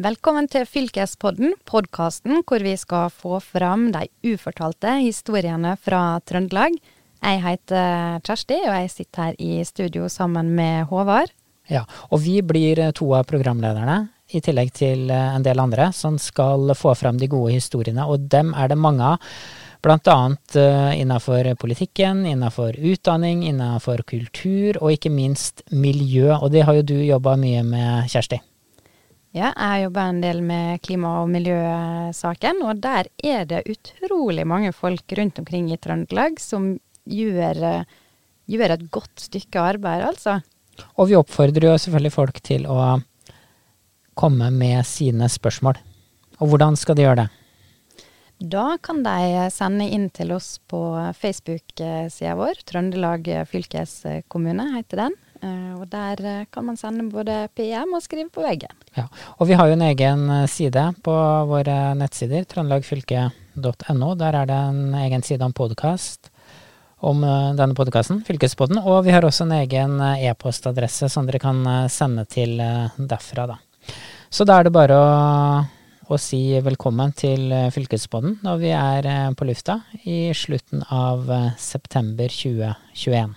Velkommen til Fylkespodden, podkasten hvor vi skal få fram de ufortalte historiene fra Trøndelag. Jeg heter Kjersti, og jeg sitter her i studio sammen med Håvard. Ja, og vi blir to av programlederne, i tillegg til en del andre, som skal få fram de gode historiene, og dem er det mange av. Blant annet uh, innenfor politikken, innenfor utdanning, innenfor kultur og ikke minst miljø. Og det har jo du jobba mye med, Kjersti. Ja, jeg har jobba en del med klima- og miljøsaken, og der er det utrolig mange folk rundt omkring i Trøndelag som gjør, gjør et godt stykke arbeid, altså. Og vi oppfordrer jo selvfølgelig folk til å komme med sine spørsmål. Og hvordan skal de gjøre det? Da kan de sende inn til oss på Facebook-sida vår. Trøndelag fylkeskommune heter den. Og der kan man sende både PM og skrive på veggen. Ja, og vi har jo en egen side på våre nettsider, trøndelagfylke.no. Der er det en egen side om podkast om denne podkasten, Fylkespodden. Og vi har også en egen e-postadresse som dere kan sende til derfra, da. Så da er det bare å å si velkommen til Fylkespodden når vi er på lufta i slutten av september 2021.